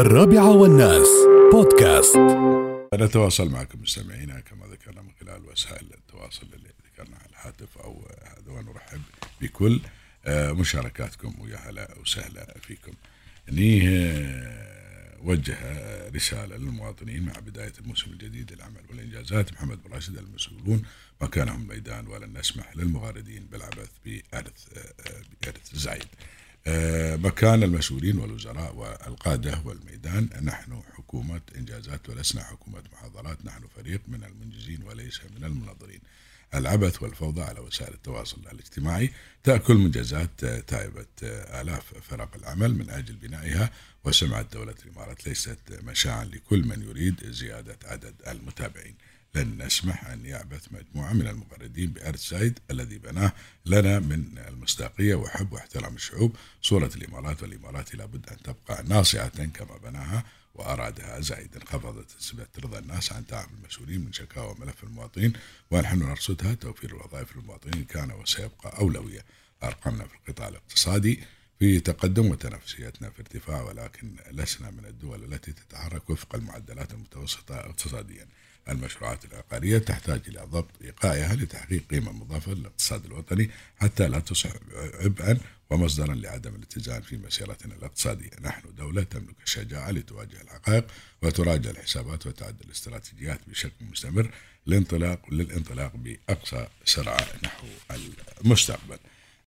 الرابعة والناس بودكاست نتواصل معكم مستمعينا كما ذكرنا من خلال وسائل التواصل اللي ذكرنا على الهاتف أو هذا ونرحب بكل آه، مشاركاتكم ويا هلا وسهلا فيكم. إني آه، وجه رسالة للمواطنين مع بداية الموسم الجديد للعمل والإنجازات محمد بن راشد المسؤولون مكانهم الميدان ولن نسمح للمغردين بالعبث بأرث آه، بأرث زايد. آه، مكان المسؤولين والوزراء والقادة والميدان. نحن حكومة إنجازات ولسنا حكومة محاضرات. نحن فريق من المنجزين وليس من المنظرين العبث والفوضى على وسائل التواصل الاجتماعي تأكل منجزات تائبة آلاف فرق العمل من أجل بنائها. وسمعة دولة الإمارات ليست مشاعا لكل من يريد زيادة عدد المتابعين. لن نسمح أن يعبث مجموعة من المغردين بأرث زايد الذي بناه لنا من المصداقية وحب واحترام الشعوب. صورة الإمارات والإمارات لابد أن تبقى ناصعة كما بناها وأرادها زايد. انخفضت نسبة رضا الناس عن تعامل المسؤولين من شكاوى ملف المواطنين ونحن نرصدها. توفير الوظائف للمواطنين كان وسيبقى أولوية. أرقامنا في القطاع الاقتصادي في تقدم وتنافسيتنا في ارتفاع ولكن لسنا من الدول التي تتحرك وفق المعدلات المتوسطة اقتصاديا. المشروعات العقارية تحتاج إلى ضبط إيقائها لتحقيق قيمة مضافة للاقتصاد الوطني حتى لا تصبح عبئا ومصدرا لعدم الاتزان في مسيرتنا الاقتصادية. نحن دولة تملك الشجاعة لتواجه الحقائق وتراجع الحسابات وتعدل الاستراتيجيات بشكل مستمر للانطلاق للانطلاق بأقصى سرعة نحو المستقبل.